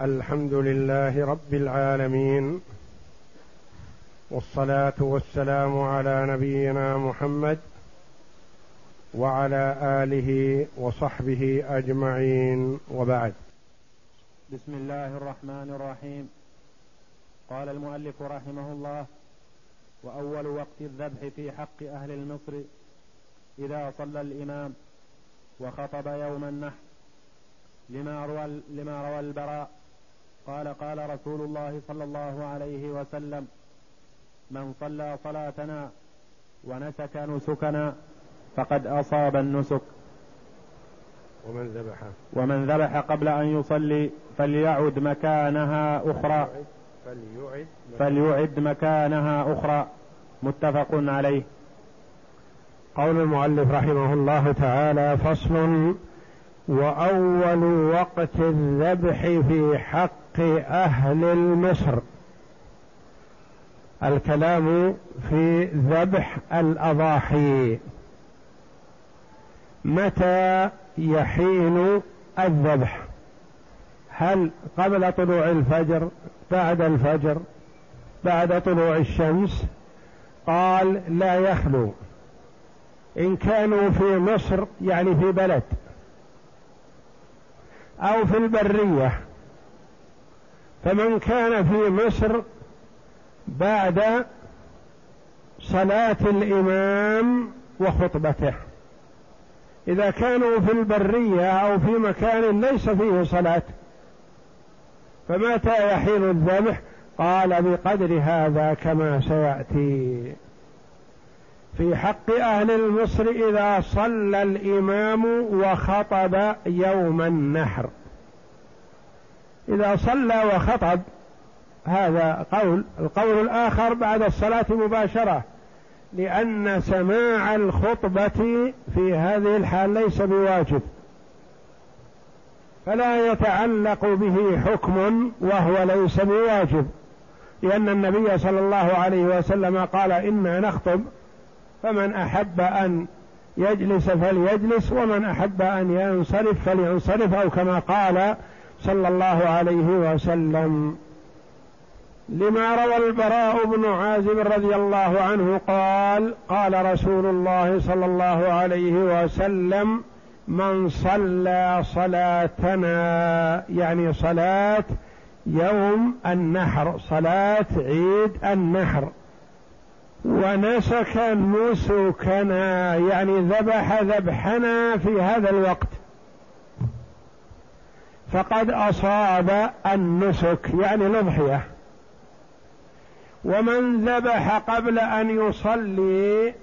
الحمد لله رب العالمين والصلاة والسلام على نبينا محمد وعلى آله وصحبه أجمعين. وبعد. بسم الله الرحمن الرحيم. قال المؤلف رحمه الله وأول وقت الذبح في حق أهل المصر إذا صلى الإمام وخطب يوم النحر لما روى, لما روى البراء قال قال رسول الله صلى الله عليه وسلم من صلى صلاتنا ونسك نسكنا فقد أصاب النسك. ومن ذبح ومن ذبح قبل أن يصلي فليعد مكانها أخرى. فليعد فليعد مكانها أخرى. متفق عليه. قول المؤلف رحمه الله تعالى فصل وأول وقت الذبح في حق أهل المصر الكلام في ذبح الأضاحي. متى يحين الذبح؟ هل قبل طلوع الفجر؟ بعد الفجر؟ بعد طلوع الشمس؟ قال لا يخلو. إن كانوا في مصر يعني في بلد. أو في البرية. فمن كان في مصر بعد صلاة الإمام وخطبته. إذا كانوا في البرية أو في مكان ليس فيه صلاة فمتى يحين الذبح قال بقدر هذا كما سيأتي. في حق أهل المصر إذا صلى الإمام وخطب يوم النحر. إذا صلى وخطب هذا قول. القول الآخر بعد الصلاة مباشرة لأن سماع الخطبة في هذه الحال ليس بواجب. فلا يتعلق به حكم وهو ليس بواجب لأن النبي صلى الله عليه وسلم قال إنا نخطب فمن أحب أن يجلس فليجلس ومن أحب أن ينصرف فلينصرف أو كما قال صلى الله عليه وسلم. لما روى البراء بن عازب رضي الله عنه قال قال رسول الله صلى الله عليه وسلم من صلى صلاتنا يعني صلاة يوم النحر صلاة عيد النحر. ونسك نسكنا يعني ذبح ذبحنا في هذا الوقت. فقد أصاب النسك يعني الأضحية. ومن ذبح قبل أن يصلي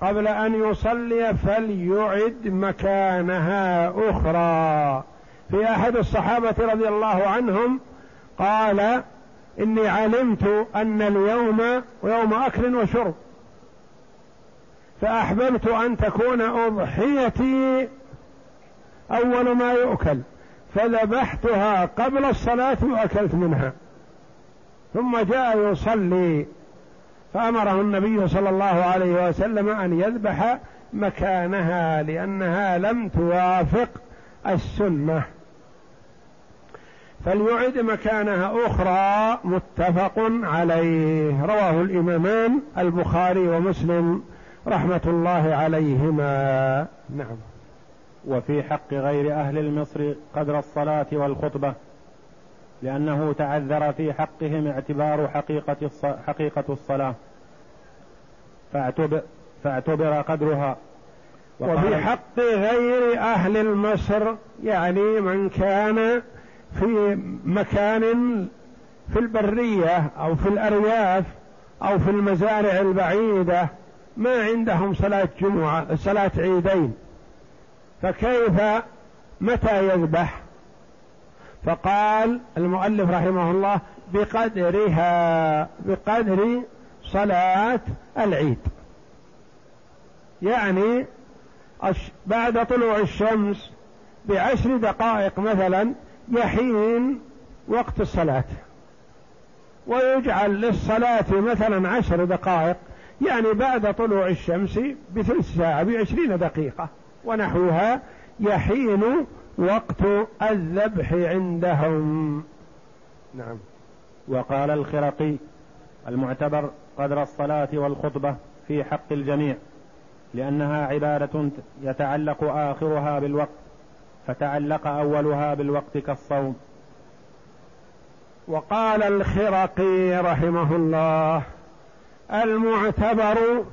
قبل أن يصلي فليعد مكانها أخرى. في أحد الصحابة رضي الله عنهم قال إني علمت أن اليوم يوم أكل وشرب. فأحببت أن تكون أضحيتي أول ما يؤكل. فذبحتها قبل الصلاة وأكلت منها. ثم جاء يصلي. فأمره النبي صلى الله عليه وسلم أن يذبح مكانها لأنها لم توافق السنة. فليعد مكانها أخرى متفق عليه. رواه الإمامان البخاري ومسلم رحمة الله عليهما. نعم. وفي حق غير أهل المصر قدر الصلاة والخطبة لأنه تعذر في حقهم اعتبار حقيقة حقيقة الصلاة. فاعتبر فاعتبر قدرها. وفي حق غير أهل المصر يعني من كان في مكان في البرية أو في الأرياف أو في المزارع البعيدة ما عندهم صلاة جمعة صلاة عيدين. فكيف؟ متى يذبح؟ فقال المؤلف رحمه الله بقدرها بقدر صلاة العيد. يعني بعد طلوع الشمس بعشر دقائق مثلا يحين وقت الصلاة. ويجعل للصلاة مثلا عشر دقائق يعني بعد طلوع الشمس بثلث ساعة بعشرين دقيقة. ونحوها يحين وقت الذبح عندهم. نعم. وقال الخرقي المعتبر قدر الصلاة والخطبة في حق الجميع لأنها عبادة يتعلق آخرها بالوقت. فتعلق أولها بالوقت كالصوم. وقال الخرقي رحمه الله المعتبر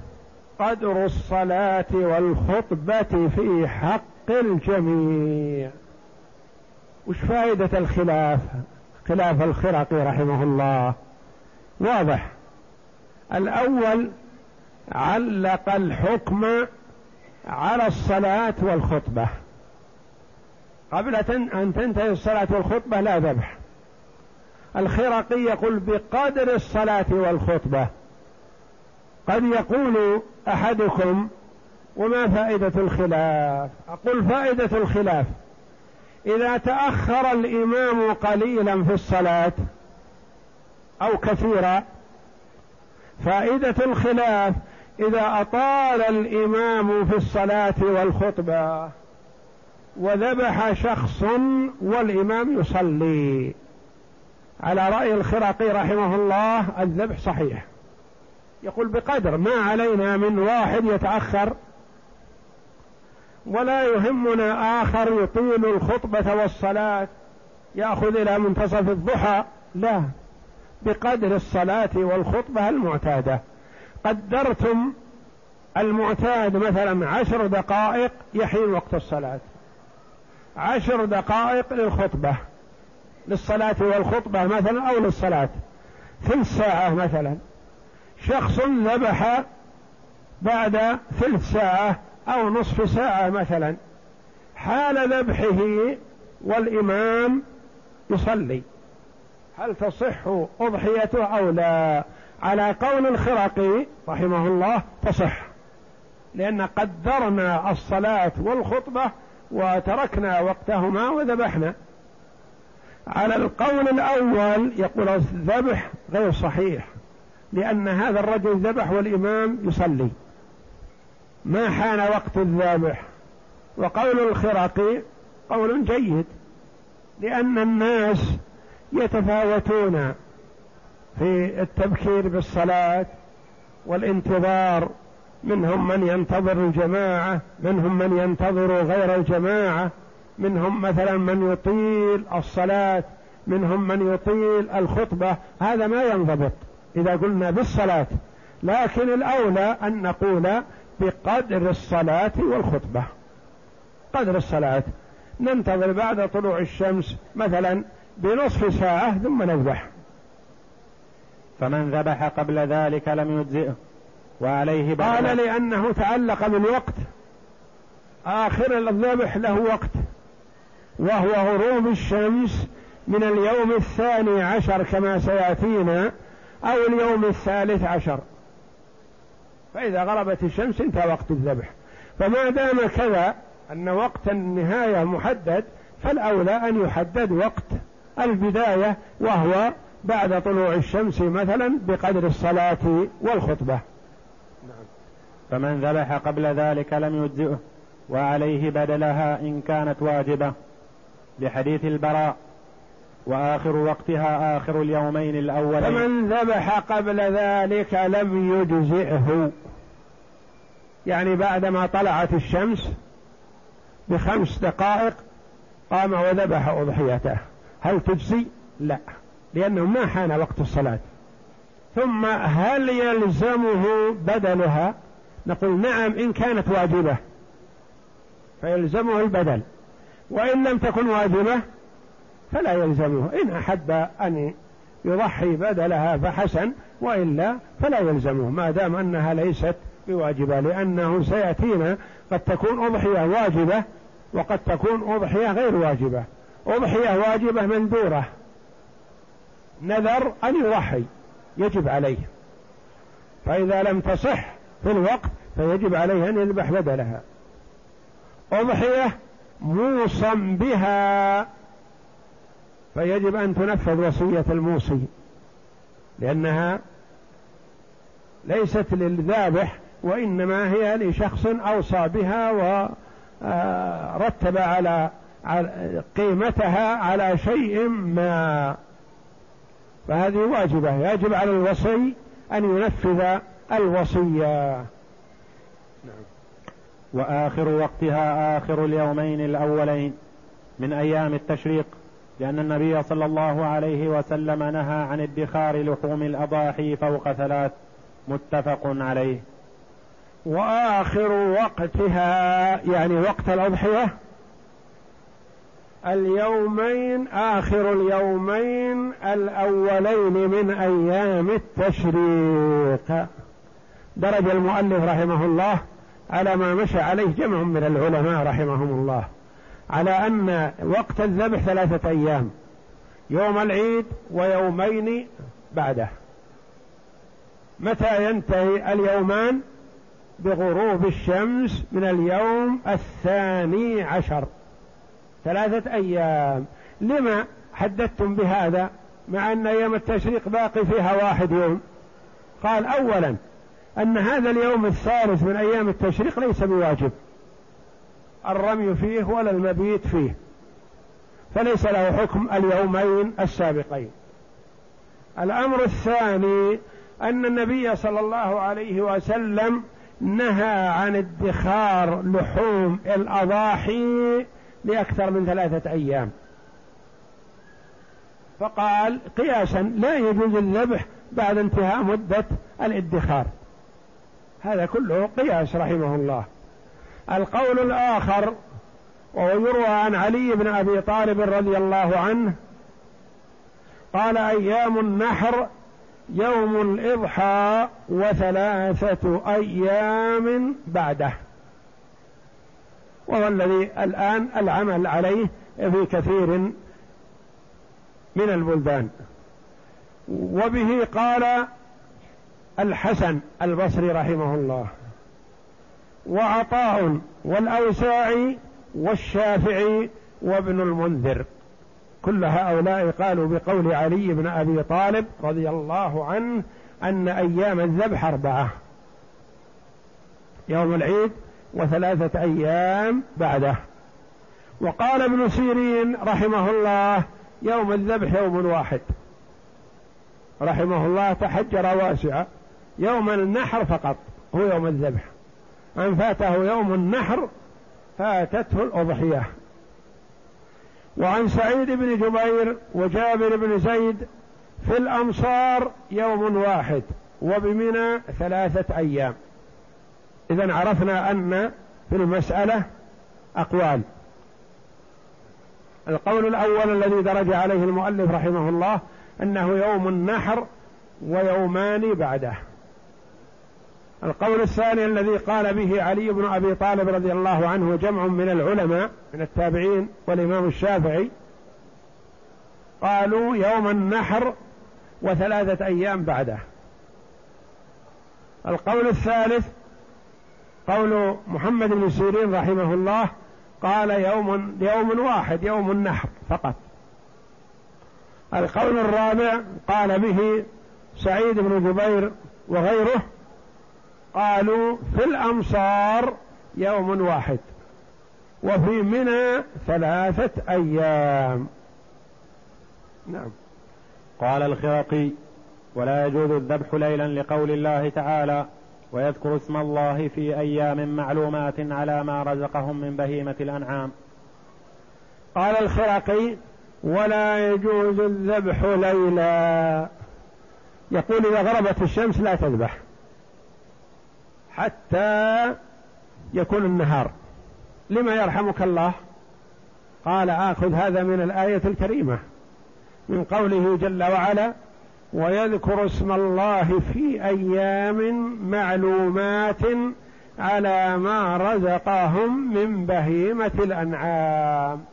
قدر الصلاة والخطبة في حق الجميع. وش فائدة الخلاف؟ خلاف الخرقي رحمه الله. واضح. الأول علق الحكم على الصلاة والخطبة. قبل أن تنتهي الصلاة والخطبة لا ذبح. الخرقي يقول بقدر الصلاة والخطبة. قد يقول أحدكم وما فائدة الخلاف؟ أقول فائدة الخلاف. إذا تأخر الإمام قليلا في الصلاة أو كثيرا فائدة الخلاف إذا أطال الإمام في الصلاة والخطبة. وذبح شخص والإمام يصلي. على رأي الخرقي رحمه الله الذبح صحيح. يقول بقدر ما علينا من واحد يتأخر ولا يهمنا آخر يطيل الخطبة والصلاة يأخذ إلى منتصف الضحى. لا بقدر الصلاة والخطبة المعتادة. قدرتم المعتاد مثلا عشر دقائق يحين وقت الصلاة. عشر دقائق للخطبة للصلاة والخطبة مثلا أو للصلاة. ثلث ساعة مثلا شخص ذبح بعد ثلث ساعة أو نصف ساعة مثلا حال ذبحه والإمام يصلي. هل تصح أضحيته أو لا؟ على قول الخرقي رحمه الله تصح لأن قدرنا الصلاة والخطبة وتركنا وقتهما وذبحنا. على القول الأول يقول الذبح غير صحيح لأن هذا الرجل ذبح والإمام يصلي. ما حان وقت الذابح وقول الخرقي قول جيد لأن الناس يتفاوتون في التبكير بالصلاة والانتظار منهم من ينتظر الجماعة منهم من ينتظر غير الجماعة منهم مثلا من يطيل الصلاة منهم من يطيل الخطبة هذا ما ينضبط إذا قلنا بالصلاة. لكن الأولى أن نقول بقدر الصلاة والخطبة. قدر الصلاة. ننتظر بعد طلوع الشمس مثلا بنصف ساعة ثم نذبح. فمن ذبح قبل ذلك لم يجزئه. وعليه قال لأنه تعلق بالوقت. آخر الذبح له وقت. وهو غروب الشمس من اليوم الثاني عشر كما سيأتينا أو اليوم الثالث عشر. فإذا غربت الشمس انتهى وقت الذبح. فما دام كذا أن وقت النهاية محدد فالأولى أن يحدد وقت البداية وهو بعد طلوع الشمس مثلا بقدر الصلاة والخطبة. فمن ذبح قبل ذلك لم يجزئه وعليه بدلها إن كانت واجبة. لحديث البراء وآخر وقتها آخر اليومين الأولين. فمن ذبح قبل ذلك لم يجزئه. يعني بعدما طلعت الشمس بخمس دقائق قام وذبح أضحيته. هل تجزي؟ لا لأنه ما حان وقت الصلاة. ثم هل يلزمه بدلها؟ نقول نعم إن كانت واجبة. فيلزمه البدل. وإن لم تكن واجبة فلا يلزمه. إن أحب أن يضحي بدلها فحسن وإلا فلا يلزمه. ما دام أنها ليست بواجبة لأنه سيأتينا قد تكون أضحية واجبة وقد تكون أضحية غير واجبة. أضحية واجبة مندورة. نذر أن يضحي يجب عليه. فإذا لم تصح في الوقت فيجب عليه أن يذبح بدلها. أضحية موصى بها. فيجب أن تنفذ وصية الموصي لأنها ليست للذابح وإنما هي لشخص أوصى بها ورتب على قيمتها على شيء ما. فهذه واجبة يجب على الوصي أن ينفذ الوصية. نعم. وآخر وقتها آخر اليومين الأولين من أيام التشريق لأن النبي صلى الله عليه وسلم نهى عن ادخار لحوم الأضاحي فوق ثلاث متفق عليه. وآخر وقتها يعني وقت الأضحية؟ اليومين آخر اليومين الأولين من أيام التشريق. درج المؤلف رحمه الله على ما مشى عليه جمع من العلماء رحمهم الله على أن وقت الذبح ثلاثة أيام يوم العيد ويومين بعده. متى ينتهي اليومان؟ بغروب الشمس من اليوم الثاني عشر. ثلاثة أيام. لما حددتم بهذا؟ مع أن أيام التشريق باقي فيها واحد يوم. قال أولا أن هذا اليوم الثالث من أيام التشريق ليس بواجب. الرمي فيه ولا المبيت فيه. فليس له حكم اليومين السابقين. الأمر الثاني أن النبي صلى الله عليه وسلم نهى عن ادخار لحوم الأضاحي لأكثر من ثلاثة أيام. فقال قياسا لا يجوز الذبح بعد انتهاء مدة الادخار. هذا كله قياس رحمه الله. القول الآخر وهو يروى عن علي بن أبي طالب رضي الله عنه قال أيام النحر يوم الإضحى وثلاثة أيام بعده. وهو الذي الآن العمل عليه في كثير من البلدان. وبه قال الحسن البصري رحمه الله وعطاء والأوساعي والشافعي وابن المنذر. كل هؤلاء قالوا بقول علي بن أبي طالب رضي الله عنه أن أيام الذبح أربعة. يوم العيد وثلاثة أيام بعده. وقال ابن سيرين رحمه الله يوم الذبح يوم واحد. رحمه الله تحجر واسعة. يوم النحر فقط هو يوم الذبح. من فاته يوم النحر فاتته الأضحية. وعن سعيد بن جبير وجابر بن زيد في الأمصار يوم واحد وبمنى ثلاثة أيام. إذا عرفنا أن في المسألة أقوال. القول الأول الذي درج عليه المؤلف رحمه الله أنه يوم النحر ويومان بعده. القول الثاني الذي قال به علي بن أبي طالب رضي الله عنه جمع من العلماء من التابعين والإمام الشافعي قالوا يوم النحر وثلاثة أيام بعده. القول الثالث قول محمد بن سيرين رحمه الله قال يوم يوم واحد يوم النحر فقط. القول الرابع قال به سعيد بن جبير وغيره قالوا في الأمصار يوم واحد وفي منى ثلاثة أيام. نعم. قال الخراقي ولا يجوز الذبح ليلا لقول الله تعالى ويذكر اسم الله في أيام معلومات على ما رزقهم من بهيمة الأنعام. قال الخراقي ولا يجوز الذبح ليلا. يقول إذا غربت الشمس لا تذبح. حتى يكون النهار. لما يرحمك الله؟ قال آخذ هذا من الآية الكريمة من قوله جل وعلا ويذكر اسم الله في أيام معلومات على ما رزقهم من بهيمة الأنعام.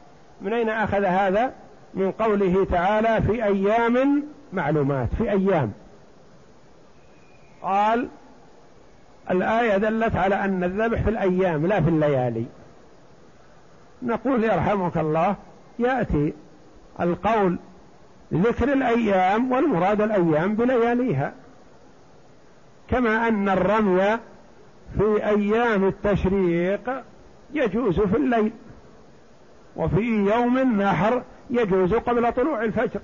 من أين أخذ هذا؟ من قوله تعالى في أيام معلومات في أيام. قال الآية دلت على أن الذبح في الأيام لا في الليالي. نقول يرحمك الله يأتي القول ذكر الأيام والمراد الأيام بلياليها. كما أن الرمي في أيام التشريق يجوز في الليل وفي يوم النحر يجوز قبل طلوع الفجر.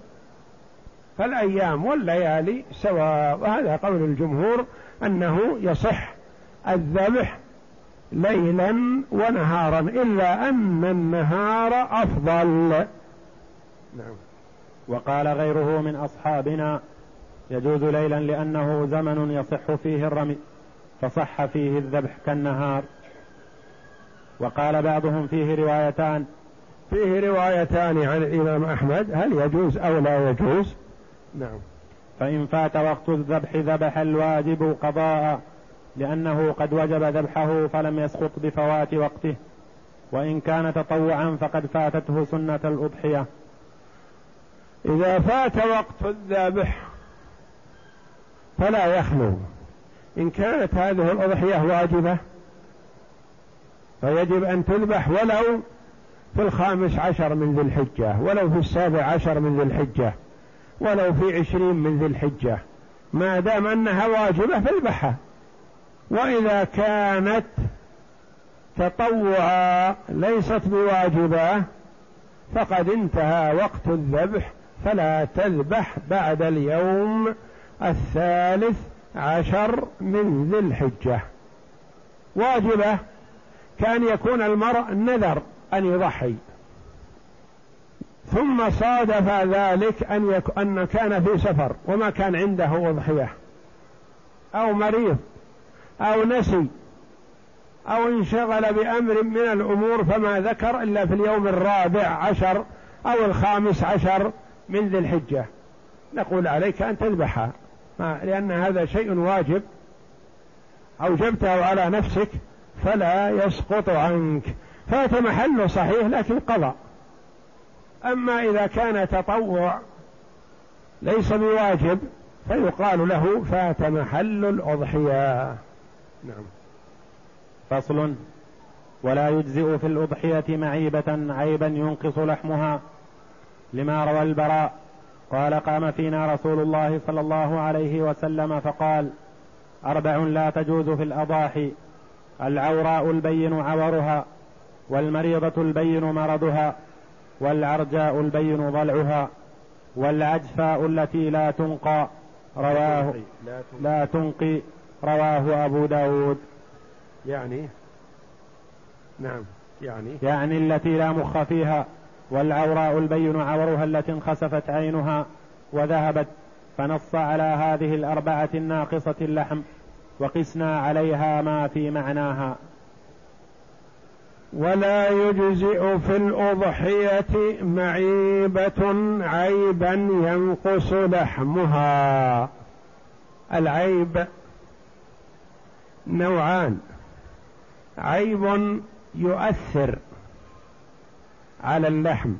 فالأيام والليالي سواء وهذا قول الجمهور أنه يصح الذبح ليلا ونهارا إلا أن النهار أفضل. نعم. وقال غيره من أصحابنا يجوز ليلا لأنه زمن يصح فيه الرمي فصح فيه الذبح كالنهار. وقال بعضهم فيه روايتان. فيه روايتان عن الإمام أحمد هل يجوز أو لا يجوز؟ نعم. فإن فات وقت الذبح ذبح الواجب قضاء لأنه قد وجب ذبحه فلم يسقط بفوات وقته. وإن كان تطوعا فقد فاتته سنة الأضحية. إذا فات وقت الذبح فلا يخلو. إن كانت هذه الأضحية واجبة فيجب أن تذبح ولو في الخامس عشر من ذي الحجة ولو في السابع عشر من ذي الحجة. ولو في عشرين من ذي الحجة. ما دام أنها واجبة فاذبحها وإذا كانت تطوعا ليست بواجبة فقد انتهى وقت الذبح فلا تذبح بعد اليوم الثالث عشر من ذي الحجة. واجبة كأن يكون المرء نذر أن يضحي. ثم صادف ذلك أن, يك... أن كان في سفر وما كان عنده أضحية. أو مريض أو نسي أو انشغل بأمر من الأمور فما ذكر إلا في اليوم الرابع عشر أو الخامس عشر من ذي الحجة. نقول عليك أن تذبحها لأن هذا شيء واجب. أوجبته على نفسك فلا يسقط عنك. فات محله صحيح لكن قضى. أما إذا كان تطوع ليس بواجب فيقال له فات محل الأضحية. نعم. فصل. ولا يجزئ في الأضحية معيبة عيبا ينقص لحمها. لما روى البراء قال قام فينا رسول الله صلى الله عليه وسلم فقال أربع لا تجوز في الأضاحي العوراء البين عورها والمريضة البين مرضها. والعرجاء البين ضلعها والعجفاء التي لا تنقى رواه لا تنقي رواه أبو داود. يعني؟ نعم يعني؟ يعني التي لا مخ فيها والعوراء البين عورها التي انخسفت عينها وذهبت فنص على هذه الأربعة الناقصة اللحم وقسنا عليها ما في معناها. ولا يجزئ في الأضحية معيبة عيبا ينقص لحمها. العيب نوعان. عيب يؤثر على اللحم.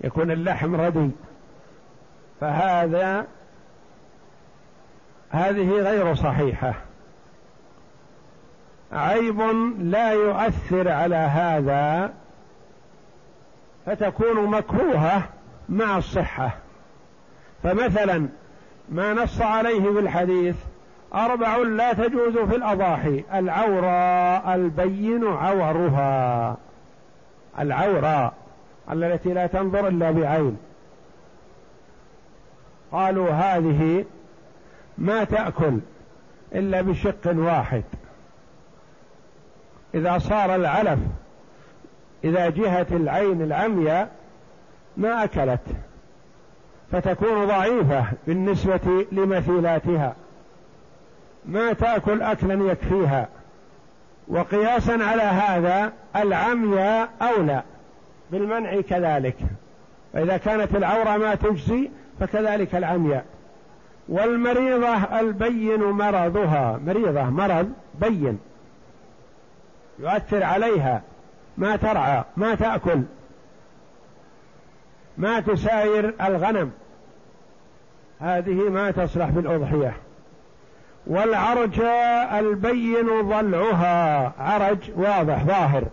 يكون اللحم ردي. فهذا هذه غير صحيحة. عيب لا يؤثر على هذا فتكون مكروهة مع الصحة. فمثلا ما نص عليه في الحديث أربع لا تجوز في الأضاحي العورى البين عورها. العورى التي لا تنظر إلا بعين. قالوا هذه ما تأكل إلا بشق واحد. إذا صار العلف إذا جهة العين العمياء ما أكلت فتكون ضعيفة بالنسبة لمثيلاتها. ما تأكل أكلا يكفيها. وقياسا على هذا العمياء أولى بالمنع كذلك. فإذا كانت العورة ما تجزي فكذلك العمياء. والمريضة البين مرضها مريضة مرض بين. يؤثر عليها. ما ترعى ما تأكل. ما تساير الغنم. هذه ما تصلح بالأضحية. والعرج البين ضلعها. عرج واضح ظاهر.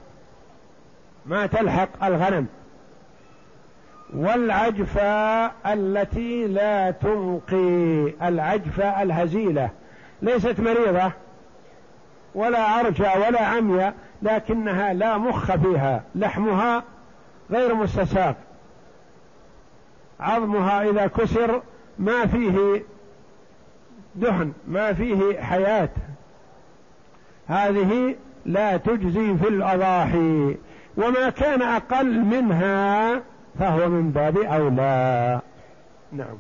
ما تلحق الغنم. والعجفاء التي لا تنقي. العجفاء الهزيلة. ليست مريضة. ولا عرجة ولا عمية لكنها لا مخ فيها لحمها غير مستساغ. عظمها إذا كسر ما فيه دهن ما فيه حياة. هذه لا تجزي في الأضاحي. وما كان أقل منها فهو من باب أولى. نعم.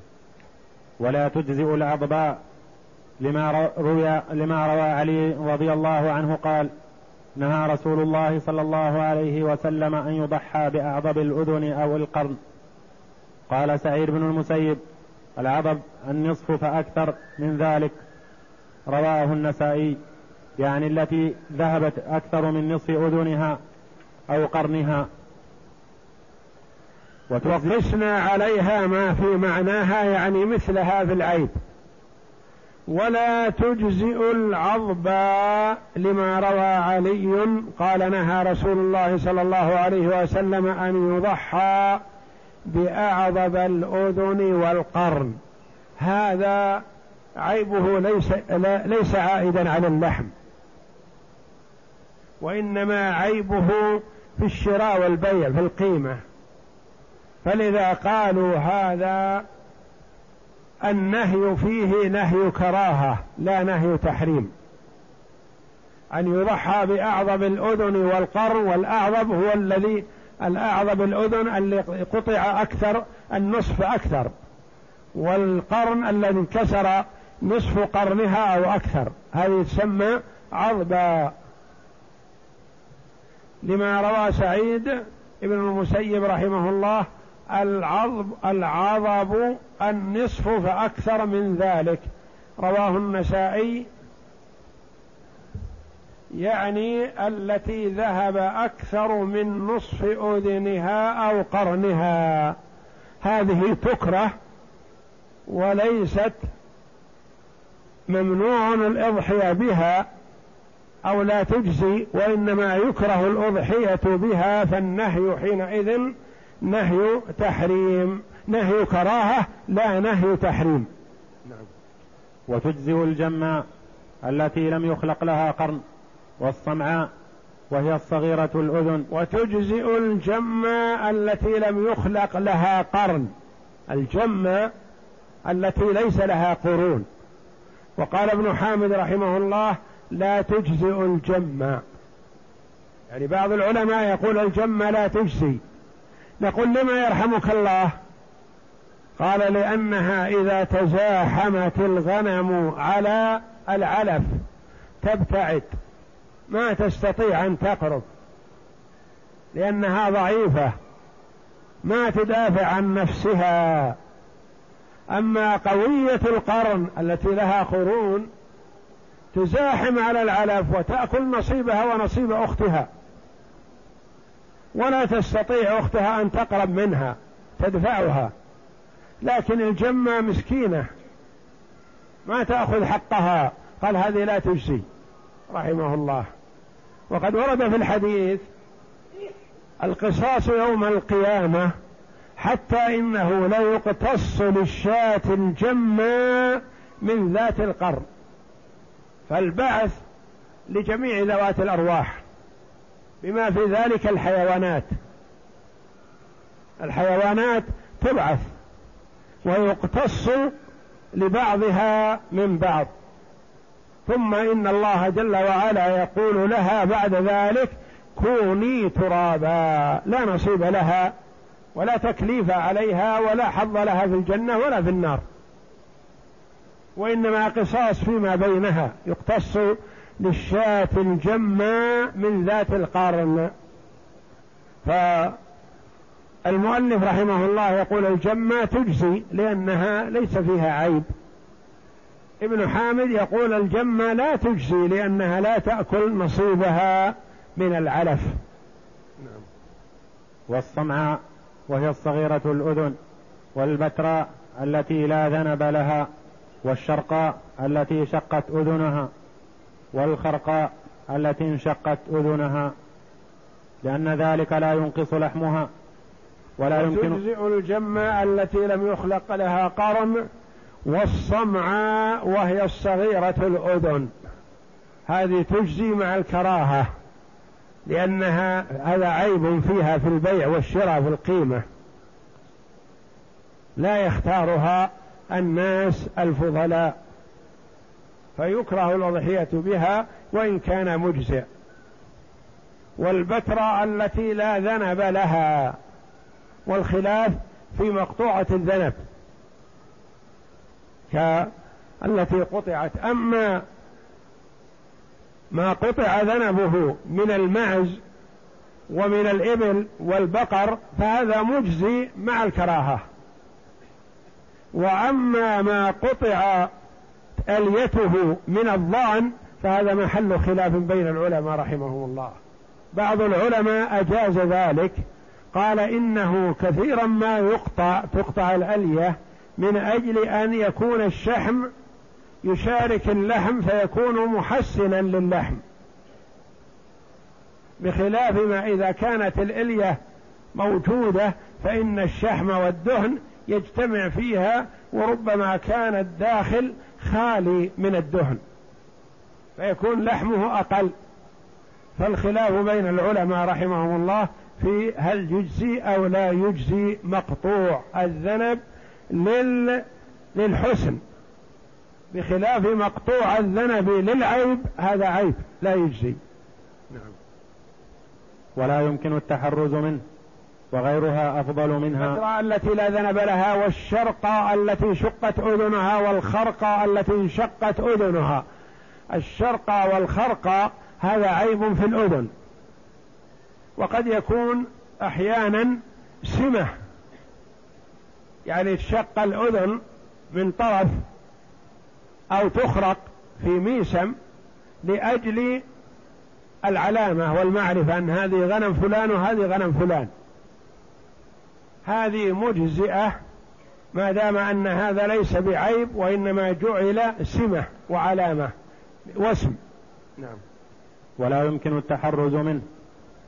ولا تجزئ الأضباء لما روي لما روى علي رضي الله عنه قال نهى رسول الله صلى الله عليه وسلم أن يضحى بأعضب الأذن أو القرن. قال سعيد بن المسيب العضب النصف فأكثر من ذلك. رواه النسائي يعني التي ذهبت أكثر من نصف أذنها أو قرنها. وقسنا عليها ما في معناها يعني مثلها في العيب. ولا تجزئ العظب لما روى علي قال نهى رسول الله صلى الله عليه وسلم أن يضحى بأعظب الأذن والقرن. هذا عيبه ليس ليس عائدا على اللحم. وإنما عيبه في الشراء والبيع في القيمة. فلذا قالوا هذا النهي فيه نهي كراهة لا نهي تحريم. أن يضحى بأعظم الأذن والقرن والأعظم هو الذي الأعظم الأذن اللي قطع أكثر النصف أكثر. والقرن الذي انكسر نصف قرنها أو أكثر. هذه تسمى عظبا لما روى سعيد ابن المسيب رحمه الله العظب العظب النصف فأكثر من ذلك. رواه النسائي. يعني التي ذهب أكثر من نصف أذنها أو قرنها. هذه تكره وليست ممنوع الإضحية بها أو لا تجزي وإنما يكره الأضحية بها فالنهي حينئذ نهي تحريم نهي كراهة لا نهي تحريم. نعم. وتجزئ الجماء التي لم يخلق لها قرن والصمعاء وهي الصغيرة الأذن. وتجزئ الجمة التي لم يخلق لها قرن. الجمة التي ليس لها قرون. وقال ابن حامد رحمه الله لا تجزئ الجمة يعني بعض العلماء يقول الجمة لا تجزي. نقول لما يرحمك الله؟ قال لأنها إذا تزاحمت الغنم على العلف تبتعد. ما تستطيع أن تقرب. لأنها ضعيفة. ما تدافع عن نفسها. أما قوية القرن التي لها قرون تزاحم على العلف وتأكل نصيبها ونصيب أختها. ولا تستطيع أختها أن تقرب منها تدفعها. لكن الجمة مسكينة. ما تأخذ حقها. قال هذه لا تجزي. رحمه الله. وقد ورد في الحديث القصاص يوم القيامة حتى إنه لا يقتص للشاة الجمة من ذات القرن. فالبعث لجميع ذوات الأرواح. بما في ذلك الحيوانات. الحيوانات تبعث ويقتص لبعضها من بعض. ثم إن الله جل وعلا يقول لها بعد ذلك كوني ترابا لا نصيب لها ولا تكليف عليها ولا حظ لها في الجنة ولا في النار. وإنما قصاص فيما بينها يقتص للشاة الجمة من ذات القرن. فالمؤلف رحمه الله يقول الجمة تجزي لأنها ليس فيها عيب. ابن حامد يقول الجمة لا تجزي لأنها لا تأكل نصيبها من العلف. نعم. والصمعاء وهي الصغيرة الأذن والبتراء التي لا ذنب لها والشرقاء التي شقت أذنها. والخرقاء التي انشقت أذنها لأن ذلك لا ينقص لحمها ولا يمكن تجزئ الجمة التي لم يخلق لها قرن والصمعاء وهي الصغيرة الأذن. هذه تجزي مع الكراهة لأنها هذا عيب فيها في البيع والشراء في القيمة. لا يختارها الناس الفضلاء. فيكره الأضحية بها وإن كان مجزئ. والبتراء التي لا ذنب لها والخلاف في مقطوعة الذنب. كالتي قطعت. أما ما قطع ذنبه من المعز ومن الإبل والبقر فهذا مجزي مع الكراهة. وأما ما قطع أليته من الضأن فهذا محل خلاف بين العلماء رحمهم الله. بعض العلماء أجاز ذلك قال إنه كثيرا ما يقطع تقطع الألية من أجل أن يكون الشحم يشارك اللحم فيكون محسنا للحم. بخلاف ما إذا كانت الإلية موجودة فإن الشحم والدهن يجتمع فيها وربما كان الداخل خالي من الدهن فيكون لحمه أقل. فالخلاف بين العلماء رحمهم الله في هل يجزي أو لا يجزي مقطوع الذنب لل للحسن. بخلاف مقطوع الذنب للعيب هذا عيب لا يجزي. نعم. ولا يمكن التحرز منه. وغيرها أفضل منها. التي لا ذنب لها والشرقة التي شقت أذنها والخرقة التي انشقت أذنها. الشرقة والخرقة هذا عيب في الأذن. وقد يكون أحيانا سمة. يعني تشق الأذن من طرف أو تخرق في ميسم لأجل العلامة والمعرفة أن هذه غنم فلان وهذه غنم فلان. هذه مجزئة ما دام أن هذا ليس بعيب وإنما جعل سمة وعلامة واسم. نعم. ولا يمكن التحرز منه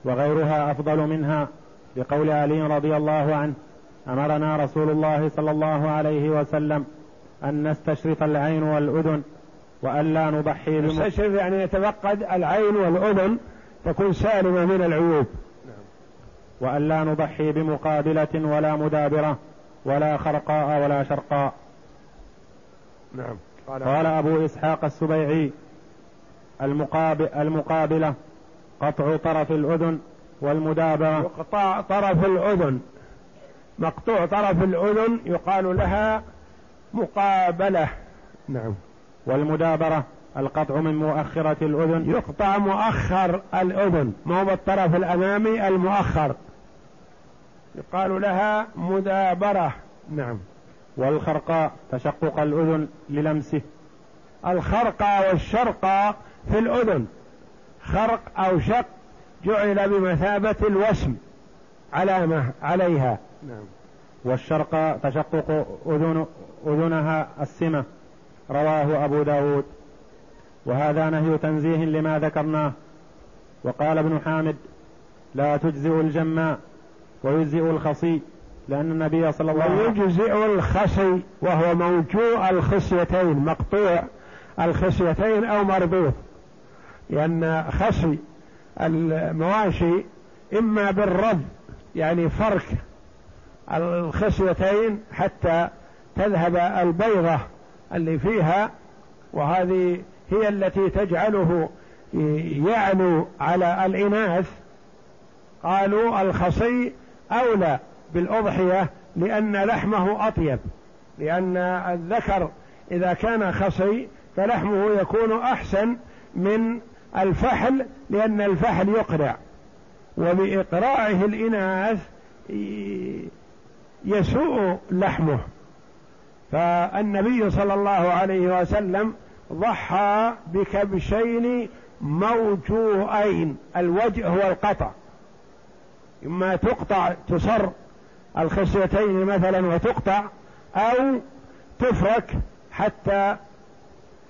وغيرها أفضل منها بقول علي رضي الله عنه أمرنا رسول الله صلى الله عليه وسلم أن نستشرف العين والأذن وألا نضحي نستشرف يعني يتفقد العين والأذن تكون سالمة من العيوب. وألا نضحي بمقابلة ولا مدابرة ولا خرقاء ولا شرقاء. نعم. قال, قال أبو إسحاق السبيعي المقابل المقابلة قطع طرف الأذن والمدابرة. يقطع طرف الأذن. مقطوع طرف الأذن يقال لها مقابلة. نعم. والمدابرة القطع من مؤخرة الأذن. يقطع مؤخر الأذن مو بالطرف الأمامي المؤخر. يقال لها مدابرة. نعم. والخرقاء تشقق الأذن للمسه. الخرقة والشرقة في الأذن. خرق أو شق جعل بمثابة الوسم علامة عليها. نعم. والشرق تشقق أذن أذنها السمة. رواه أبو داود. وهذا نهي تنزيه لما ذكرناه. وقال ابن حامد لا تجزئ الجماء ويجزئ الخصي لأن النبي صلى الله عليه وسلم ويجزئ الخصي وهو موجوع الخصيتين مقطوع الخصيتين أو مربوط. لأن خصي المواشي إما بالرد يعني فرك الخصيتين حتى تذهب البيضة اللي فيها وهذه هي التي تجعله يعلو على الإناث. قالوا الخصي أولى بالأضحية لأن لحمه أطيب لأن الذكر إذا كان خصي فلحمه يكون أحسن من الفحل لأن الفحل يقرع وبإقراعه الإناث يسوء لحمه. فالنبي صلى الله عليه وسلم ضحى بكبشين موجوعين الوجه هو القطع. إما تقطع تصر الخصيتين مثلا وتقطع أو تفرك حتى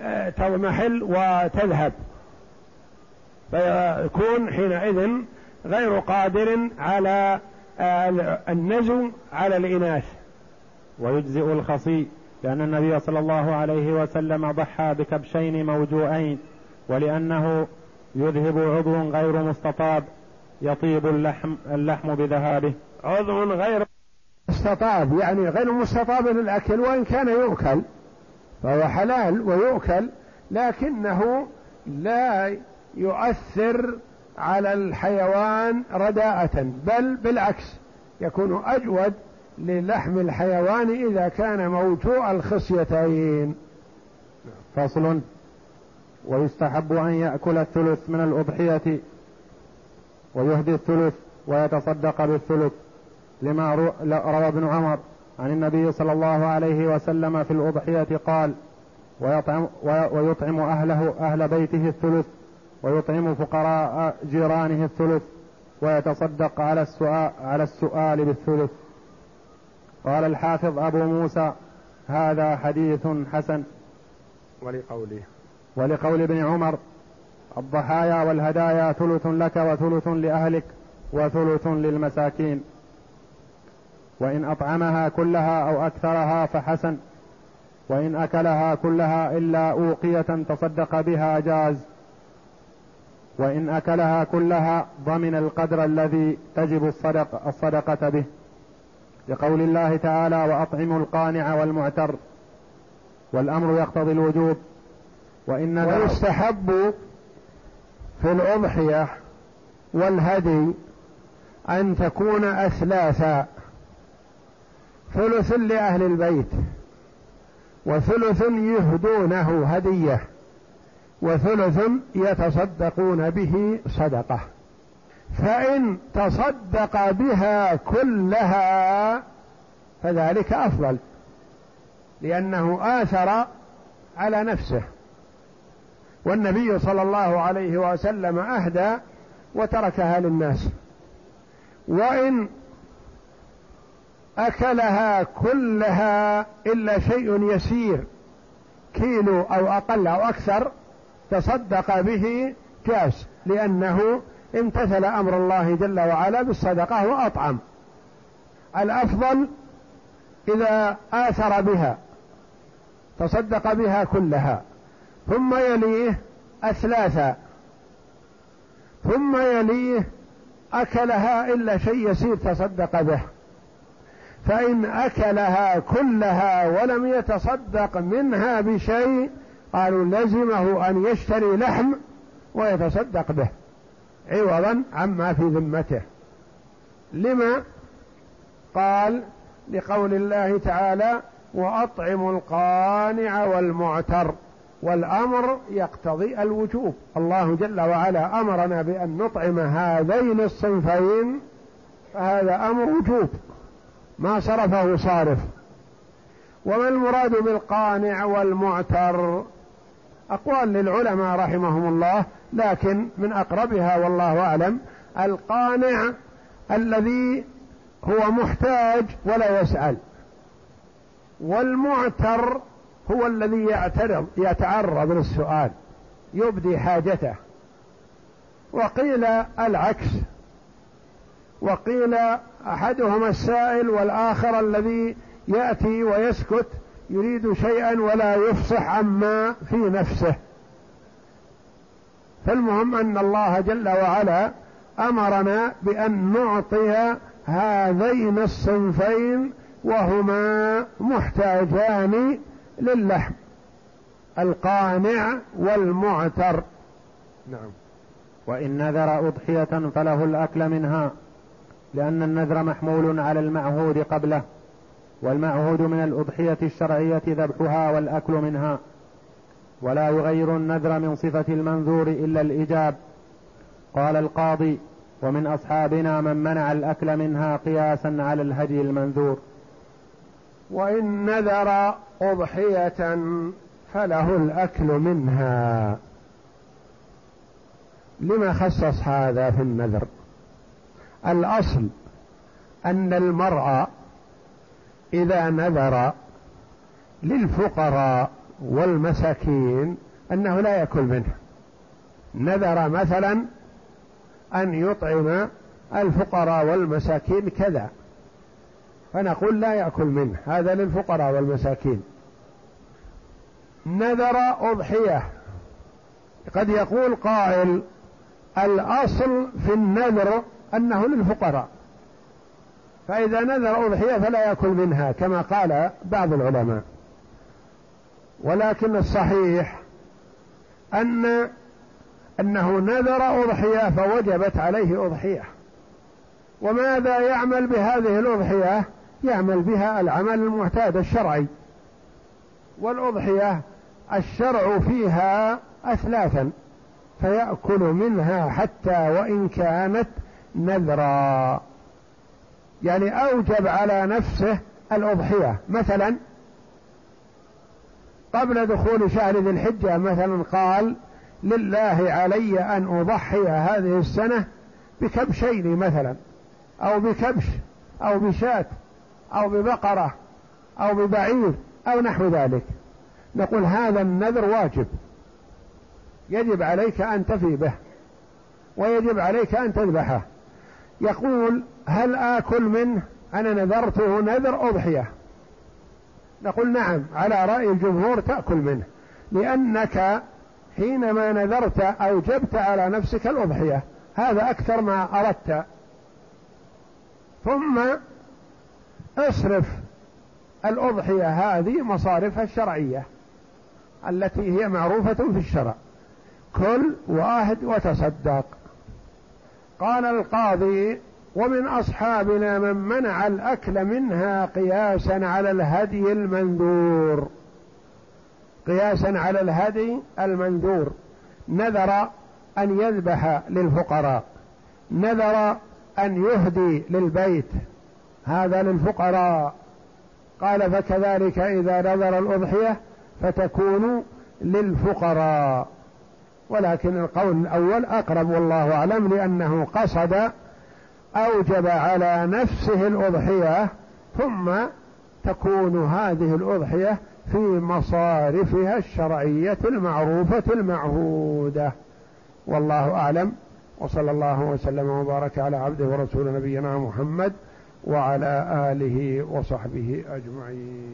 آه، تضمحل وتذهب. فيكون حينئذ غير قادر على آه، النزو على الإناث. ويجزئ الخصي لأن النبي صلى الله عليه وسلم ضحى بكبشين موجوعين ولأنه يذهب عضو غير مستطاب يطيب اللحم اللحم بذهابه. عضو غير مستطاب يعني غير مستطاب للأكل وإن كان يؤكل فهو حلال ويؤكل لكنه لا يؤثر على الحيوان رداءة بل بالعكس يكون أجود للحم الحيوان إذا كان موجوع الخصيتين فصل. ويستحب أن يأكل الثلث من الأضحية ويهدي الثلث ويتصدق بالثلث. لما روى ابن عمر عن النبي صلى الله عليه وسلم في الأضحية قال ويطعم, ويطعم أهله أهل بيته الثلث ويطعم فقراء جيرانه الثلث ويتصدق على السؤال, على السؤال بالثلث. قال الحافظ أبو موسى هذا حديث حسن. ولقوله. ولقول ابن عمر الضحايا والهدايا ثلث لك وثلث لأهلك وثلث للمساكين. وإن أطعمها كلها أو أكثرها فحسن. وإن أكلها كلها إلا أوقية تصدق بها جاز. وإن أكلها كلها ضمن القدر الذي تجب الصدق الصدقة به. لقول الله تعالى وأطعموا القانع والمعتر والأمر يقتضي الوجوب وإن ويستحب في الأضحية والهدي أن تكون أثلاثا ثلث لأهل البيت وثلث يهدونه هدية وثلث يتصدقون به صدقة. فإن تصدق بها كلها فذلك أفضل لأنه آثر على نفسه. والنبي صلى الله عليه وسلم أهدى وتركها للناس. وإن أكلها كلها إلا شيء يسير كيلو أو أقل أو أكثر تصدق به جاز لأنه امتثل أمر الله جل وعلا بالصدقة وأطعم. الأفضل إذا آثر بها تصدق بها كلها ثم يليه أثلاثا ثم يليه أكلها إلا شيء يسير تصدق به. فإن أكلها كلها ولم يتصدق منها بشيء قالوا لزمه أن يشتري لحم ويتصدق به. عوضا عما في ذمته. لما قال لقول الله تعالى واطعموا القانع والمعتر والأمر يقتضي الوجوب. الله جل وعلا أمرنا بأن نطعم هذين الصنفين فهذا أمر وجوب ما صرفه صارف. وما المراد بالقانع والمعتر؟ أقوال للعلماء رحمهم الله لكن من أقربها والله أعلم القانع الذي هو محتاج ولا يسأل. والمعتر هو الذي يعترض يتعرض للسؤال يبدي حاجته. وقيل العكس. وقيل أحدهما السائل والآخر الذي يأتي ويسكت. يريد شيئا ولا يفصح عما في نفسه. فالمهم أن الله جل وعلا أمرنا بأن نعطي هذين الصنفين وهما محتاجان للحم القانع والمعتر. نعم. وإن نذر أضحية فله الأكل منها لأن النذر محمول على المعهود قبله. والمعهود من الأضحية الشرعية ذبحها والأكل منها. ولا يغير النذر من صفة المنذور إلا الإجاب قال القاضي ومن أصحابنا من منع الأكل منها قياسا على الهدي المنذور. وإن نذر أضحية فله الأكل منها. لما خصص هذا في النذر؟ الأصل أن المرء إذا نذر للفقراء والمساكين أنه لا يأكل منه. نذر مثلا أن يطعم الفقراء والمساكين كذا. فنقول لا يأكل منه هذا للفقراء والمساكين. نذر أضحية. قد يقول قائل الأصل في النذر أنه للفقراء. فإذا نذر أضحية فلا يأكل منها كما قال بعض العلماء. ولكن الصحيح أن أنه نذر أضحية فوجبت عليه أضحية. وماذا يعمل بهذه الأضحية؟ يعمل بها العمل المعتاد الشرعي. والأضحية الشرع فيها أثلاثا فيأكل منها حتى وإن كانت نذرا. يعني أوجب على نفسه الأضحية. مثلا قبل دخول شهر ذي الحجة مثلا قال لله علي أن أضحي هذه السنة بكبشين مثلا أو بكبش أو بشاة أو ببقرة أو ببعير أو نحو ذلك. نقول هذا النذر واجب. يجب عليك أن تفي به ويجب عليك أن تذبحه. يقول هل آكل منه؟ أنا نذرته نذر أضحية. نقول نعم على رأي الجمهور تأكل منه لأنك حينما نذرت أوجبت على نفسك الأضحية. هذا أكثر ما أردت. ثم اصرف الأضحية هذه مصارفها الشرعية التي هي معروفة في الشرع. كل واحد وتصدق. قال القاضي ومن أصحابنا من منع الأكل منها قياسا على الهدي المنذور قياسا على الهدي المنذور نذر أن يذبح للفقراء. نذر أن يهدي للبيت. هذا للفقراء. قال فكذلك إذا نذر الأضحية فتكون للفقراء. ولكن القول الأول أقرب والله أعلم لأنه قصد أوجب على نفسه الأضحية ثم تكون هذه الأضحية في مصارفها الشرعية المعروفة المعهودة. والله أعلم. وصلى الله وسلم وبارك على عبده ورسول نبينا محمد وعلى آله وصحبه أجمعين.